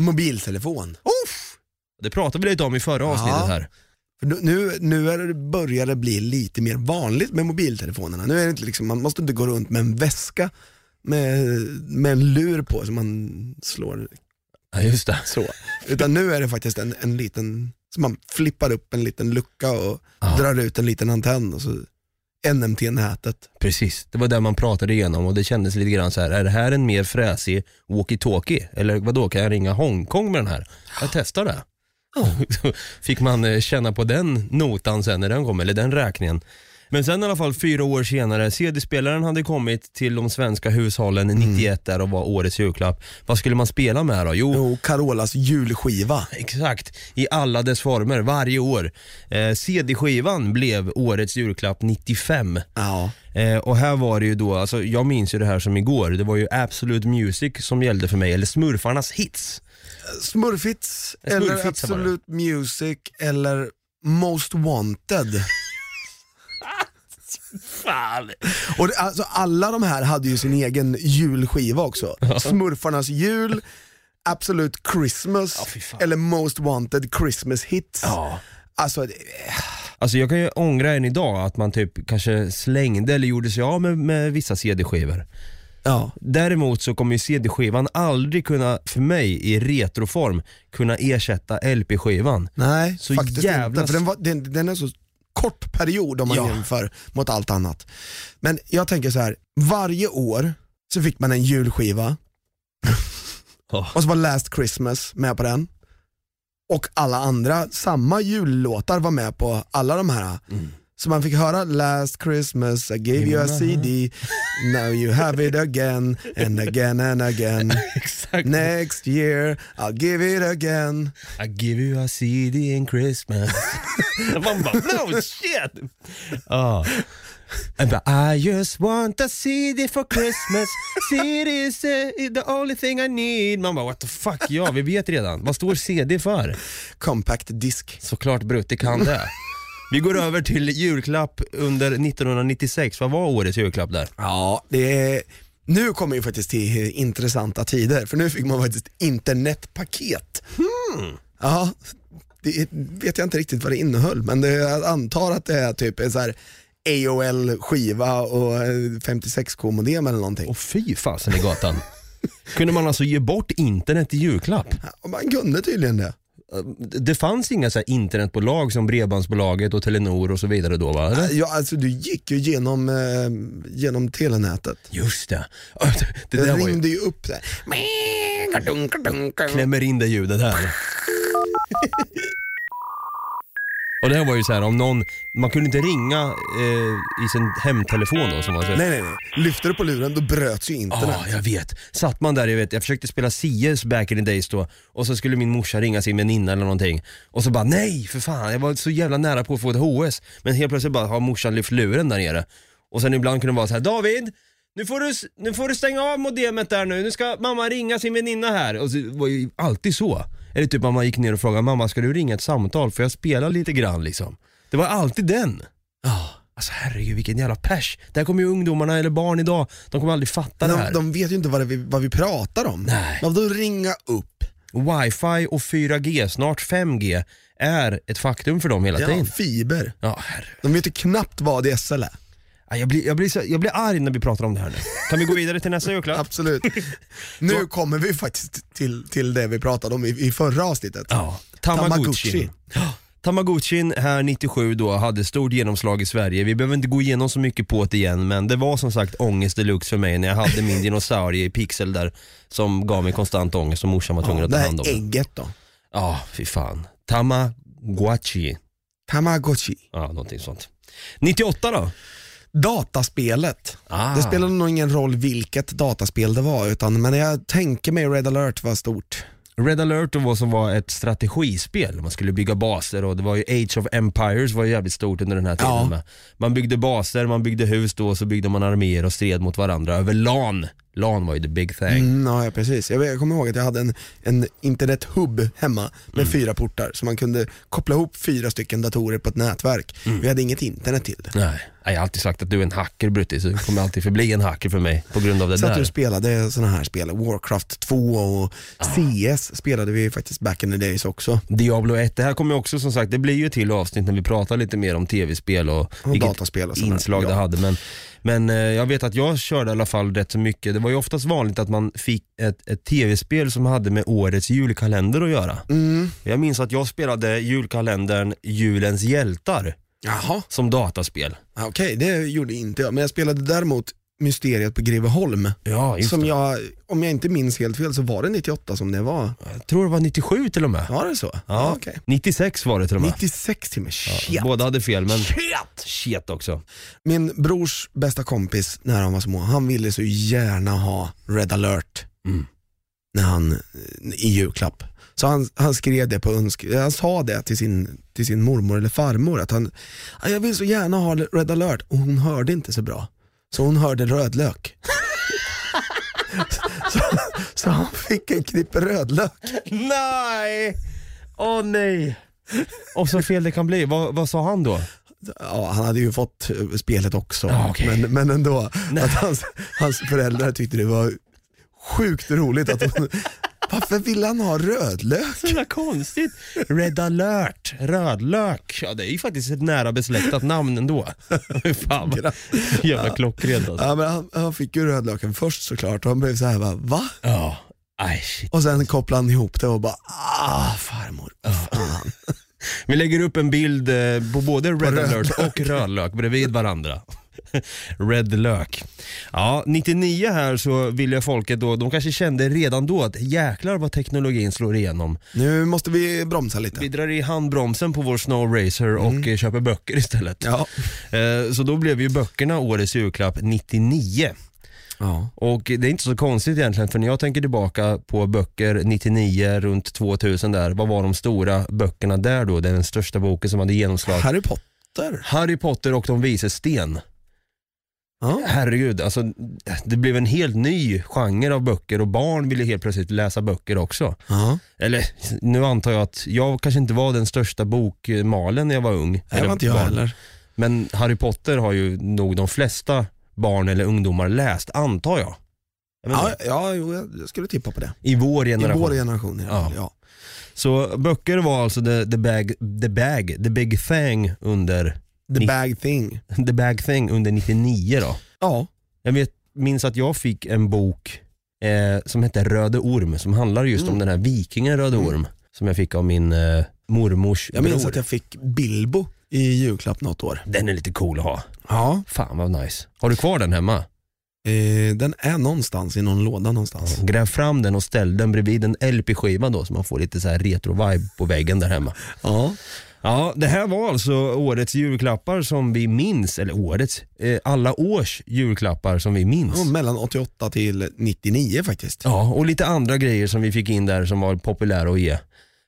Mobiltelefon. det pratade vi lite om i förra avsnittet här. För nu- nu, är det, börjar det bli lite mer vanligt med mobiltelefonerna. Nu är det inte liksom, man måste inte gå runt med en väska med, med en lur på som man slår Ja, just det. så. Utan nu är det faktiskt en, en liten, så man flippar upp en liten lucka och Ja. drar ut en liten antenn och så NMT-nätet. Precis, det var det man pratade igenom och det kändes lite grann så här. är det här en mer fräsig walkie-talkie? Eller vad då kan jag ringa Hongkong med den här? Jag testar det. Så (laughs) Fick man eh, känna på den notan sen när den kom, eller den räkningen. Men sen i alla fall fyra år senare, CD-spelaren hade kommit till de svenska hushållen 91 där och var årets julklapp. Vad skulle man spela med då? Jo, Och Carolas julskiva. Exakt, i alla dess former, varje år. Eh, CD-skivan blev årets julklapp 95. Ja. Eh, och här var det ju då, alltså, jag minns ju det här som igår, det var ju Absolute Music som gällde för mig, eller Smurfarnas hits. Smurfits, eller Smurfits det. Absolute Music eller Most Wanted. (laughs) Fan! Och det, alltså, alla de här hade ju sin egen julskiva också. Smurfarnas jul, Absolute Christmas Ja, eller Most Wanted Christmas Hits. Ja. Alltså, det- Alltså jag kan ju ångra än idag att man typ kanske slängde eller gjorde sig av med, med vissa CD-skivor. Ja. Däremot så kommer ju CD-skivan aldrig kunna, för mig i retroform, kunna ersätta LP-skivan. Nej, Så faktiskt jävla inte. För den, var, den, den är så kort period om man Ja. jämför mot allt annat. Men jag tänker så här, varje år så fick man en julskiva (laughs) Oh. och så var Last Christmas med på den. Och alla andra, samma jullåtar var med på alla de här. Så man fick höra Last Christmas, I gave you a CD, now you have it again and again and again. (laughs) Next year I'll give it again. I give you a CD in Christmas. (laughs) Man bara, no shit! Ja. And but I just want a CD for Christmas, CD is uh, the only thing I need. Man bara, what the fuck, ja vi vet redan. Vad står CD för? Compact disk. Såklart Brutti kan det. Vi går över till julklapp under 1996. Vad var årets julklapp där? Ja, det är, nu kommer vi faktiskt till intressanta tider, för nu fick man faktiskt internetpaket. Ja, det vet jag inte riktigt vad det innehöll, men det, jag antar att det är typ en så här AOL-skiva och eh, 56k-modem eller någonting. Och fy fasen i gatan. Kunde man alltså ge bort internet i julklapp? Och man kunde tydligen det. Det fanns inga så här internetbolag som Bredbandsbolaget och Telenor och så vidare då va? Eller? Ja, alltså du gick ju genom, eh, genom telenätet. Just det. Det Det där var ju, ringde ju upp där. klämmer in det ljudet här. (laughs) Och det här var ju så här om någon, man kunde inte ringa eh, i sin hemtelefon då som man säger. Nej, nej, nej. Lyfte du på luren då bröts ju internet. Ja, jag vet. Satt man där, jag vet, jag försökte spela CS back in the days då och så skulle min morsa ringa sin väninna eller någonting och så bara nej för fan, jag var så jävla nära på att få ett HS men helt plötsligt bara har morsan lyft luren där nere och sen ibland kunde det vara så här David, nu får, du, s- nu får du stänga av modemet där nu, nu ska mamma ringa sin väninna här. Och så var ju alltid så. Eller typ mamma gick ner och frågade, mamma ska du ringa ett samtal för jag spelar lite grann liksom. Det var alltid den. Ja. Alltså herregud vilken jävla pers. Där kommer ju ungdomarna eller barn idag, de kommer aldrig fatta det De, här. de vet ju inte vad, det, vi- vad vi pratar om. Nej. Vadå ringa upp? Wifi och 4G, snart 5G, är ett faktum för dem hela Ja, tiden. fiber. Ja, herre. De vet ju knappt vad DSL är. Ja, Jag blir, jag, blir så, jag blir arg när vi pratar om det här nu. Kan vi gå vidare till nästa julklapp? (laughs) Absolut. Nu kommer vi faktiskt till, till det vi pratade om i, i förra avsnittet. Ja, Tamagotchi. Tamagotchi. Tamagotchin här 97 då hade stort genomslag i Sverige. Vi behöver inte gå igenom så mycket på det igen men det var som sagt ångest deluxe för mig när jag hade min dinosaurie i pixel där som gav mig konstant ångest och morsan var tvungen Ja, att det ta här hand om. Ja, ägget då. fy fan. Tamagotchi. Tamagotchi. Ja, någonting sånt. 98 då? Dataspelet. Ah. Det spelade nog ingen roll vilket dataspel det var, utan, men jag tänker mig Red alert var stort. Red alert var som var ett strategispel. Man skulle bygga baser och det var ju Age of Empires var ju jävligt stort under den här tiden. Ja. med. Man byggde baser, man byggde hus då och så byggde man arméer och stred mot varandra över LAN. LAN var ju the big thing. Mm, ja, precis. Jag, jag kommer ihåg att jag hade en, en internethubb hemma med Mm. fyra portar, så man kunde koppla ihop fyra stycken datorer på ett nätverk. Mm. Vi hade inget internet till det. Nej, jag har alltid sagt att du är en hacker Brutti, så du kommer alltid förbli en hacker för mig på grund av det Så att där. du spelade sådana här spel, Warcraft 2 och CS spelade vi faktiskt back in the days också. Diablo 1, det här kommer också som sagt, det blir ju till avsnitt när vi pratar lite mer om tv-spel och, Och dataspel och inslag det Ja. hade. Men, men eh, jag vet att jag körde i alla fall rätt så mycket. Det var ju oftast vanligt att man fick ett, ett tv-spel som hade med årets julkalender att göra. Mm. Jag minns att jag spelade julkalendern Julens hjältar Jaha, som dataspel. Ja, okej det gjorde inte jag. Men jag spelade däremot Mysteriet på Greveholm. Ja, just Som det. jag, om jag inte minns helt fel så var det 98 som det var. Jag tror det var 97 till och med. Var det så? Ja, okej. 96 var det till och med. 96 timmar, shit. Båda hade fel men Shit! shit också. Min brors bästa kompis när han var små, han ville så gärna ha Red alert Mm. När han, i julklapp. Så han, han skrev det på önsk... Han sa det till sin, till sin mormor eller farmor att han, "Ja, jag vill så gärna ha Red alert och hon hörde inte så bra. Så hon hörde rödlök. (laughs) så, så han fick en knippe rödlök. Nej! Åh nej. Och så fel det kan bli. Vad, vad sa han då? Ja, han hade ju fått eh, spelet också, Ja, okej. men, men ändå. Att hans, hans föräldrar tyckte det var sjukt roligt att hon, (laughs) varför ville han ha rödlök? Så jävla konstigt. Red alert, rödlök. Ja det är ju faktiskt ett nära besläktat namn ändå. Fan vad jävla klockrent alltså. Ja, men han, han fick ju rödlöken först såklart och han blev så här va? va? Ja. Aj. Och sen kopplade han ihop det och bara ah farmor, fan. Vi lägger upp en bild eh, på både Red alert och rödlök bredvid varandra. (laughs) Red lök. Ja, 99 här så ville folket då, de kanske kände redan då att jäklar vad teknologin slår igenom. Nu måste vi bromsa lite. Vi drar i handbromsen på vår Snow Racer och eh, köper böcker istället. Ja. (laughs) Eh, Så då blev ju böckerna årets julklapp 99. ja. Och det är inte så konstigt egentligen för när jag tänker tillbaka på böcker 99 runt 2000 där, vad var de stora böckerna där då? Den största boken som hade genomslag. Harry Potter. Harry Potter och de vises sten. Ja. Herregud, alltså det blev en helt ny genre av böcker och barn ville helt plötsligt läsa böcker också. Ja. Eller nu antar jag att jag kanske inte var den största bokmalen när jag var ung. Det var inte jag barn. heller. Men Harry Potter har ju nog de flesta barn eller ungdomar läst, antar jag. Ja, ja jo, jag skulle tippa på det. I vår I generation. vår generation i Ja. ja. Så böcker var alltså the, the, bag, the bag, the big thing under, The bag thing. (laughs) the bag thing under 99 då. Ja. Jag vet, minns att jag fick en bok eh, som hette Röde Orm som handlar just Mm. om den här vikingen Röde Orm som jag fick av min eh, mormors Jag minns bror. att jag fick Bilbo i julklapp något år. Den är lite cool att ha. Ja. Fan vad nice. Har du kvar den hemma? Eh, den är någonstans i någon låda någonstans. Gräv fram den och ställ den bredvid en LP-skiva då så man får lite så här retro-vibe på väggen där hemma. Ja. Ja, det här var alltså årets julklappar som vi minns, eller årets, eh, alla års julklappar som vi minns. ja. Mellan 88 till 99 faktiskt. Ja, och lite andra grejer som vi fick in där som var populära att ge.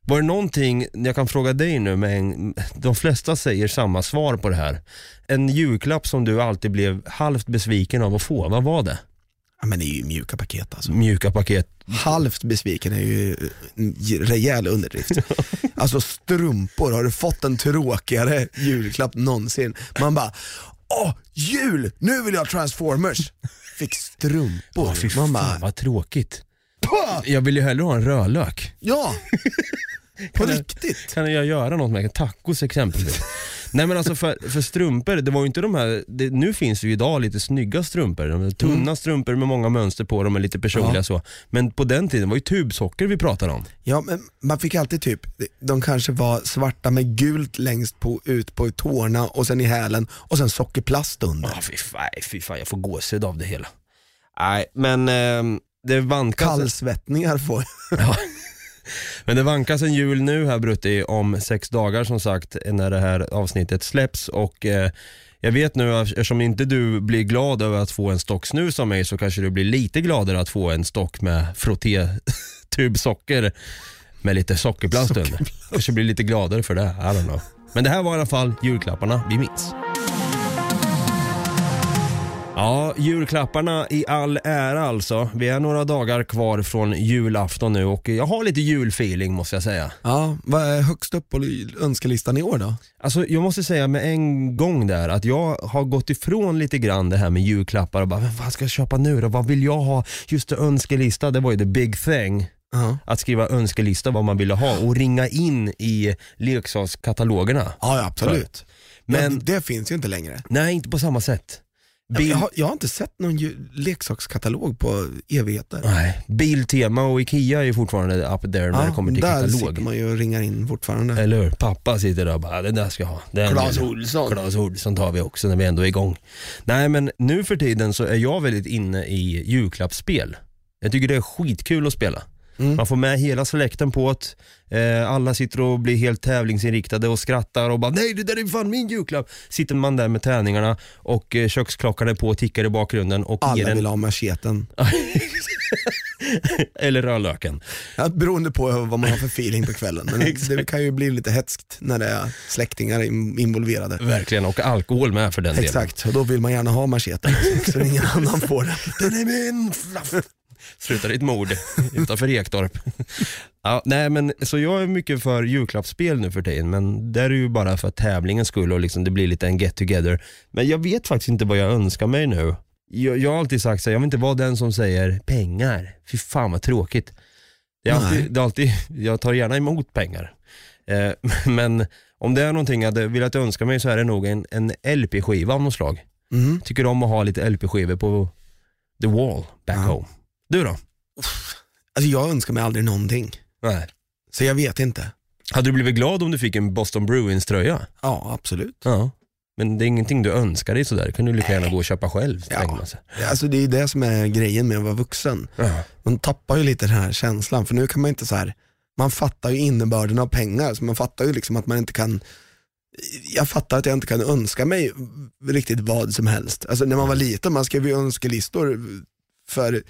Var det någonting, jag kan fråga dig nu, men de flesta säger samma svar på det här. En julklapp som du alltid blev halvt besviken av att få, vad var det? Ja, men det är ju mjuka paket alltså. Mjuka paket. Halvt besviken är ju en rejäl underdrift. (laughs) Alltså strumpor, har du fått en tråkigare julklapp någonsin? Man bara, åh jul, nu vill jag ha transformers. Fick strumpor. Åh, fy Man fan bara, vad tråkigt. "Pah!" Jag vill ju hellre ha en rödlök. ja, (laughs) på jag- riktigt. Kan jag göra något med tacos exempelvis? (laughs) Nej men alltså för, för strumpor, det var ju inte de här, det, nu finns det ju idag lite snygga strumpor, de här tunna strumpor med många mönster på dem och lite personliga Mm. Ja. så. Men på den tiden var ju tubsocker vi pratade om. Ja, men man fick alltid typ, de kanske var svarta med gult längst på, ut på tårna och sen i hälen och sen sockerplast under. Ah, fy, fan, fy fan, jag får gåshud av det hela. Nej men ehm, det vankas, Kallsvettningar får (laughs) (laughs) men det vankas en jul nu här Brutti om sex dagar som sagt när det här avsnittet släpps och eh, jag vet nu eftersom inte du blir glad över att få en stock snus av mig så kanske du blir lite gladare att få en stock med frotté-tubsocker (laughs) med lite sockerplast under. Kanske blir lite gladare för det, I don't know. Men det här var i alla fall julklapparna vi minns. Ja, julklapparna i all ära alltså. Vi är några dagar kvar från julafton nu och jag har lite julfeeling måste jag säga. Ja, vad är högst upp på önskelistan i år då? Alltså jag måste säga med en gång där att jag har gått ifrån lite grann det här med julklappar och bara, "Men vad ska jag köpa nu då? Vad vill jag ha? Just det, önskelista, det var ju the big thing. Ja, Att skriva önskelista vad man ville ha och ringa in i leksakskatalogerna. ja absolut. Men Men- ja, det finns ju inte längre. Nej, inte på samma sätt. Bil- Jag har, jag har inte sett någon leksakskatalog på evigheter. Nej, Biltema och Ikea är fortfarande up there när det kommer till där katalog. sitter man ju och ringar in fortfarande. Eller hur? Pappa sitter där och bara, den där ska jag ha. Den jag." Ohlson. Clas Ohlson tar vi också när vi ändå är igång. Nej men nu för tiden så är jag väldigt inne i julklappsspel. Jag tycker det är skitkul att spela. Mm. Man får med hela släkten på det. Eh, alla sitter och blir helt tävlingsinriktade och skrattar och bara nej det där är fan min julklapp. Sitter man där med tärningarna och eh, köksklockan är på och tickar i bakgrunden och ger Alla en, vill ha macheten. (laughs) eller rödlöken. Ja, beroende på vad man har för feeling på kvällen. Men (laughs) det kan ju bli lite hetskt när det är släktingar in- involverade. Verkligen, och alkohol med för den delen. Exakt, och då vill man gärna ha macheten så ingen (laughs) annan får den. Den är min! Slutar i ett mord utanför Ektorp. Ja, nej men så jag är mycket för julklappsspel nu för tiden men det är ju bara för tävlingens skull och liksom det blir lite en get together. Men jag vet faktiskt inte vad jag önskar mig nu. Jag, jag har alltid sagt så här, jag vill inte vara den som säger pengar. Fy fan vad tråkigt. Det är alltid, det är alltid, jag tar gärna emot pengar. Eh, (laughs) men om det är någonting jag hade velat önska mig så är det nog en, en LP-skiva av något slag. Mm. Tycker om att ha lite LP-skivor på the wall back Ja. home. Du då? Alltså jag önskar mig aldrig någonting, Nej. så jag vet inte. Hade du blivit glad om du fick en Boston Bruins tröja? Ja, absolut. Ja. Men det är ingenting du önskar dig sådär, kan du lika gärna gå och köpa själv. Ja. Alltså det är det som är grejen med att vara vuxen. Ja. Man tappar ju lite den här känslan, för nu kan man inte så här. man fattar ju innebörden av pengar, så man fattar ju liksom att man inte kan jag fattar att jag inte kan önska mig riktigt vad som helst. Alltså när man var liten, man skrev ju önskelistor för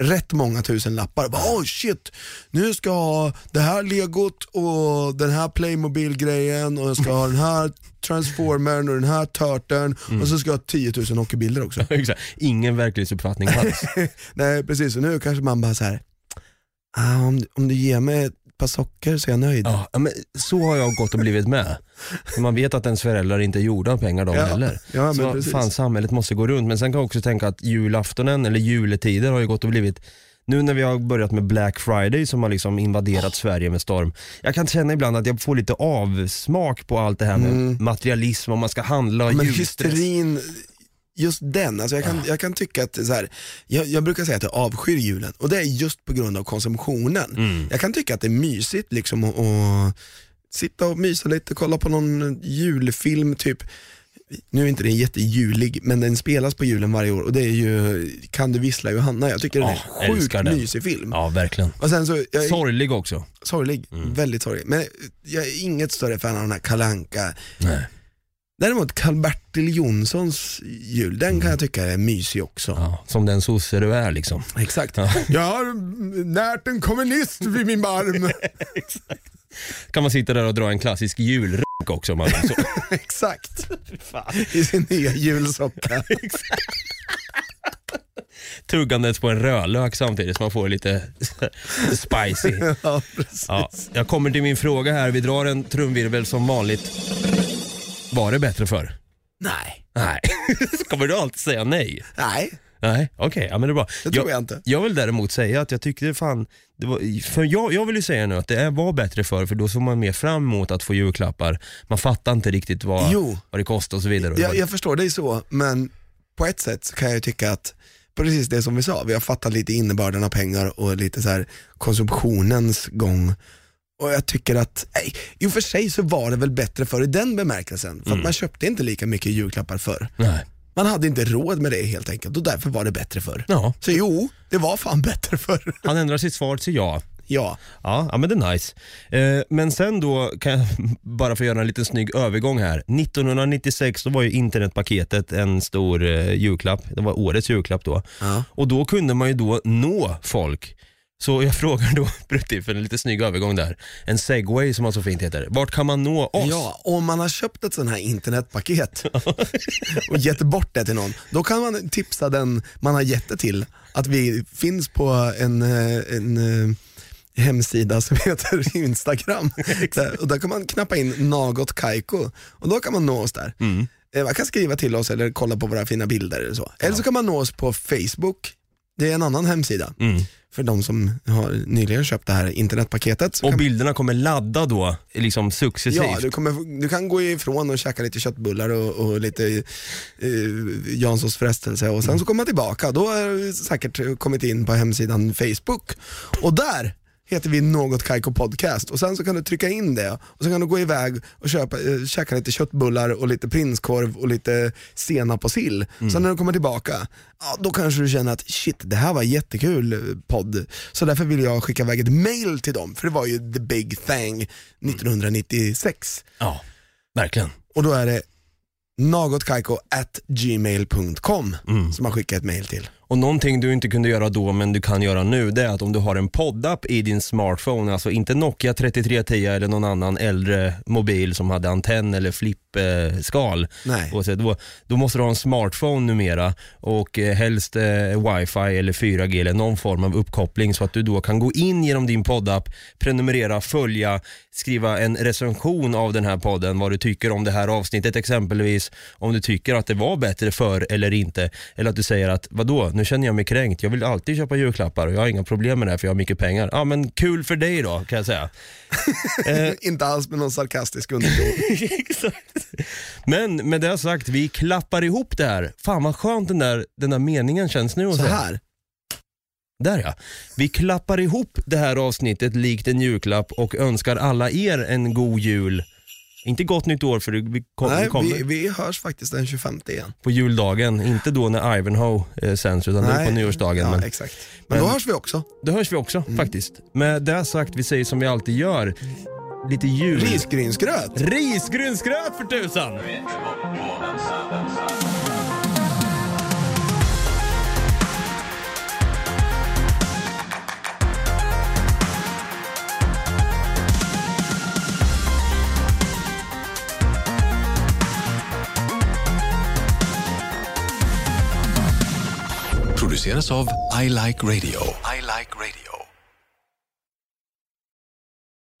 rätt många tusen lappar. Bara, oh shit, nu ska jag ha det här legot och den här Playmobil-grejen och jag ska ha den här transformern och den här törten och så ska jag ha 10 000 hockeybilder också. (laughs) Ingen verklighetsuppfattning alls. (laughs) Nej precis, och nu kanske man bara så här. Ah, om, om du ger mig par socker så är jag nöjd. ja, men så har jag gått och blivit med. För man vet att ens föräldrar inte är gjorda av pengar de Ja, heller. ja, men så precis. fan samhället måste gå runt. Men sen kan jag också tänka att julaftonen eller juletider har ju gått och blivit nu när vi har börjat med Black Friday som har liksom invaderat Sverige med storm. Jag kan känna ibland att jag får lite avsmak på allt det här med materialism och man ska handla och Men julstress. hysterin, just den, alltså jag, kan, jag kan tycka att så här, jag, jag brukar säga att jag avskyr julen och det är just på grund av konsumtionen. Mm. Jag kan tycka att det är mysigt liksom att att sitta och mysa lite, kolla på någon julfilm typ. Nu är inte den jättejulig, men den spelas på julen varje år och det är ju Kan du vissla Johanna? Jag tycker den är en sjukt älskar den. mysig film. Ja, verkligen. Och sen så, jag, Sorglig också. sorglig, Mm. väldigt sorglig. Men jag är inget större fan av den här kalanka Nej. Däremot Karl-Bertil Jonssons jul, den kan jag tycka är mysig också. Ja, som den sosse du är liksom. Exakt. (laughs) Jag har närt en kommunist vid min barm. (laughs) Kan man sitta där och dra en klassisk julrunk också om man vill så. (laughs) Exakt. I sin nya julsocka. Tuggandes på en rödlök samtidigt så man får lite spicy. ja, precis. Ja, jag kommer till min fråga här. Vi drar en trumvirvel som vanligt. Var det bättre för? Nej. Nej. (laughs) kommer du alltid säga nej? Nej, Nej, okej, ja, men det är bra. det tror jag inte. Jag vill däremot säga att jag tyckte fan, det var, för jag, jag vill ju säga nu att det är- var bättre för för då såg man mer fram emot att få julklappar. Man fattar inte riktigt vad, Jo. vad det kostar och så vidare. Jag, jag förstår dig så, men på ett sätt så kan jag ju tycka att precis det som vi sa, vi har fattat lite innebörden av pengar och lite så här konsumtionens gång. Och jag tycker att, nej, i och för sig så var det väl bättre för i den bemärkelsen, för att man köpte inte lika mycket julklappar förr. Nej. Man hade inte råd med det helt enkelt och därför var det bättre förr. Ja, Så jo, det var fan bättre förr. han ändrar sitt svar till ja. ja. Ja, ja men det är nice. Eh, men sen då, kan jag, (laughs) bara för att göra en liten snygg övergång här. 1996 då var ju internetpaketet en stor eh, julklapp. Det var årets julklapp då. Ja. Och då kunde man ju då nå folk. Så jag (laughs) frågar då Brutti, för en lite snygg övergång där. En segway som han så fint heter. Vart kan man nå oss? Ja, om man har köpt ett sånt här internetpaket (laughs) och gett bort det till någon, då kan man tipsa den man har gett det till att vi finns på en, eh, en eh, hemsida som (laughs) heter Instagram. Där- och där kan man knappa in Nagot Kaiko och då kan man nå oss där. Eh, Man kan skriva till oss eller kolla på våra fina bilder eller så. Eller så kan man nå oss på Facebook, det är en annan hemsida. Mm. För de som har nyligen köpt det här internetpaketet. Och bilderna kommer ladda då, liksom successivt. Ja, du, kommer, du kan gå ifrån och käka lite köttbullar och, och lite eh, Janssons frestelse och sen så kommer man tillbaka. Då har du säkert kommit in på hemsidan Facebook och där heter vi Något Kaiko Podcast och sen så kan du trycka in det och så kan du gå iväg och köpa, eh, käka lite köttbullar och lite prinskorv och lite senap och sill. Sen när du kommer tillbaka, ja, då kanske du känner att shit, det här var jättekul eh, podd. Så därför vill jag skicka iväg ett mail till dem, för det var ju the big thing 1996. Ja, verkligen. Och då är det nagotkaiko at gmail.com Mm. som man skickar ett mail till. Och någonting du inte kunde göra då men du kan göra nu det är att om du har en poddapp i din smartphone, alltså inte Nokia 3310 eller någon annan äldre mobil som hade antenn eller flipp flippskal. Nej. Och så, då, då måste du ha en smartphone numera och eh, helst eh, wifi eller 4G eller någon form av uppkoppling så att du då kan gå in genom din poddapp, prenumerera, följa, skriva en recension av den här podden, vad du tycker om det här avsnittet exempelvis, om du tycker att det var bättre för eller inte, eller att du säger att vadå, nu känner jag mig kränkt, jag vill alltid köpa julklappar och jag har inga problem med det här för jag har mycket pengar. Ja men kul för dig då kan jag säga. (laughs) Eh, Inte alls med någon sarkastisk underton. (laughs) (laughs) Exakt. Men med det sagt, vi klappar ihop det här. Fan vad skönt den där, den där meningen känns nu. och Så så. här. Där ja. Vi klappar ihop det här avsnittet likt en julklapp och önskar alla er en god jul. Inte gott nytt år för vi kom, Nej, kommer vi, vi hörs faktiskt den 25 igen. på juldagen. Inte då när Ivanhoe eh, sänds utan det är på nyårsdagen. Ja, men exakt. Men, men- då hörs vi också. då hörs vi också Mm. faktiskt. Med det sagt, vi säger som vi alltid gör. Lite jul. Risgrynsgröt. Risgrynsgröt för tusan! Produceras av I Like Radio. I Like Radio.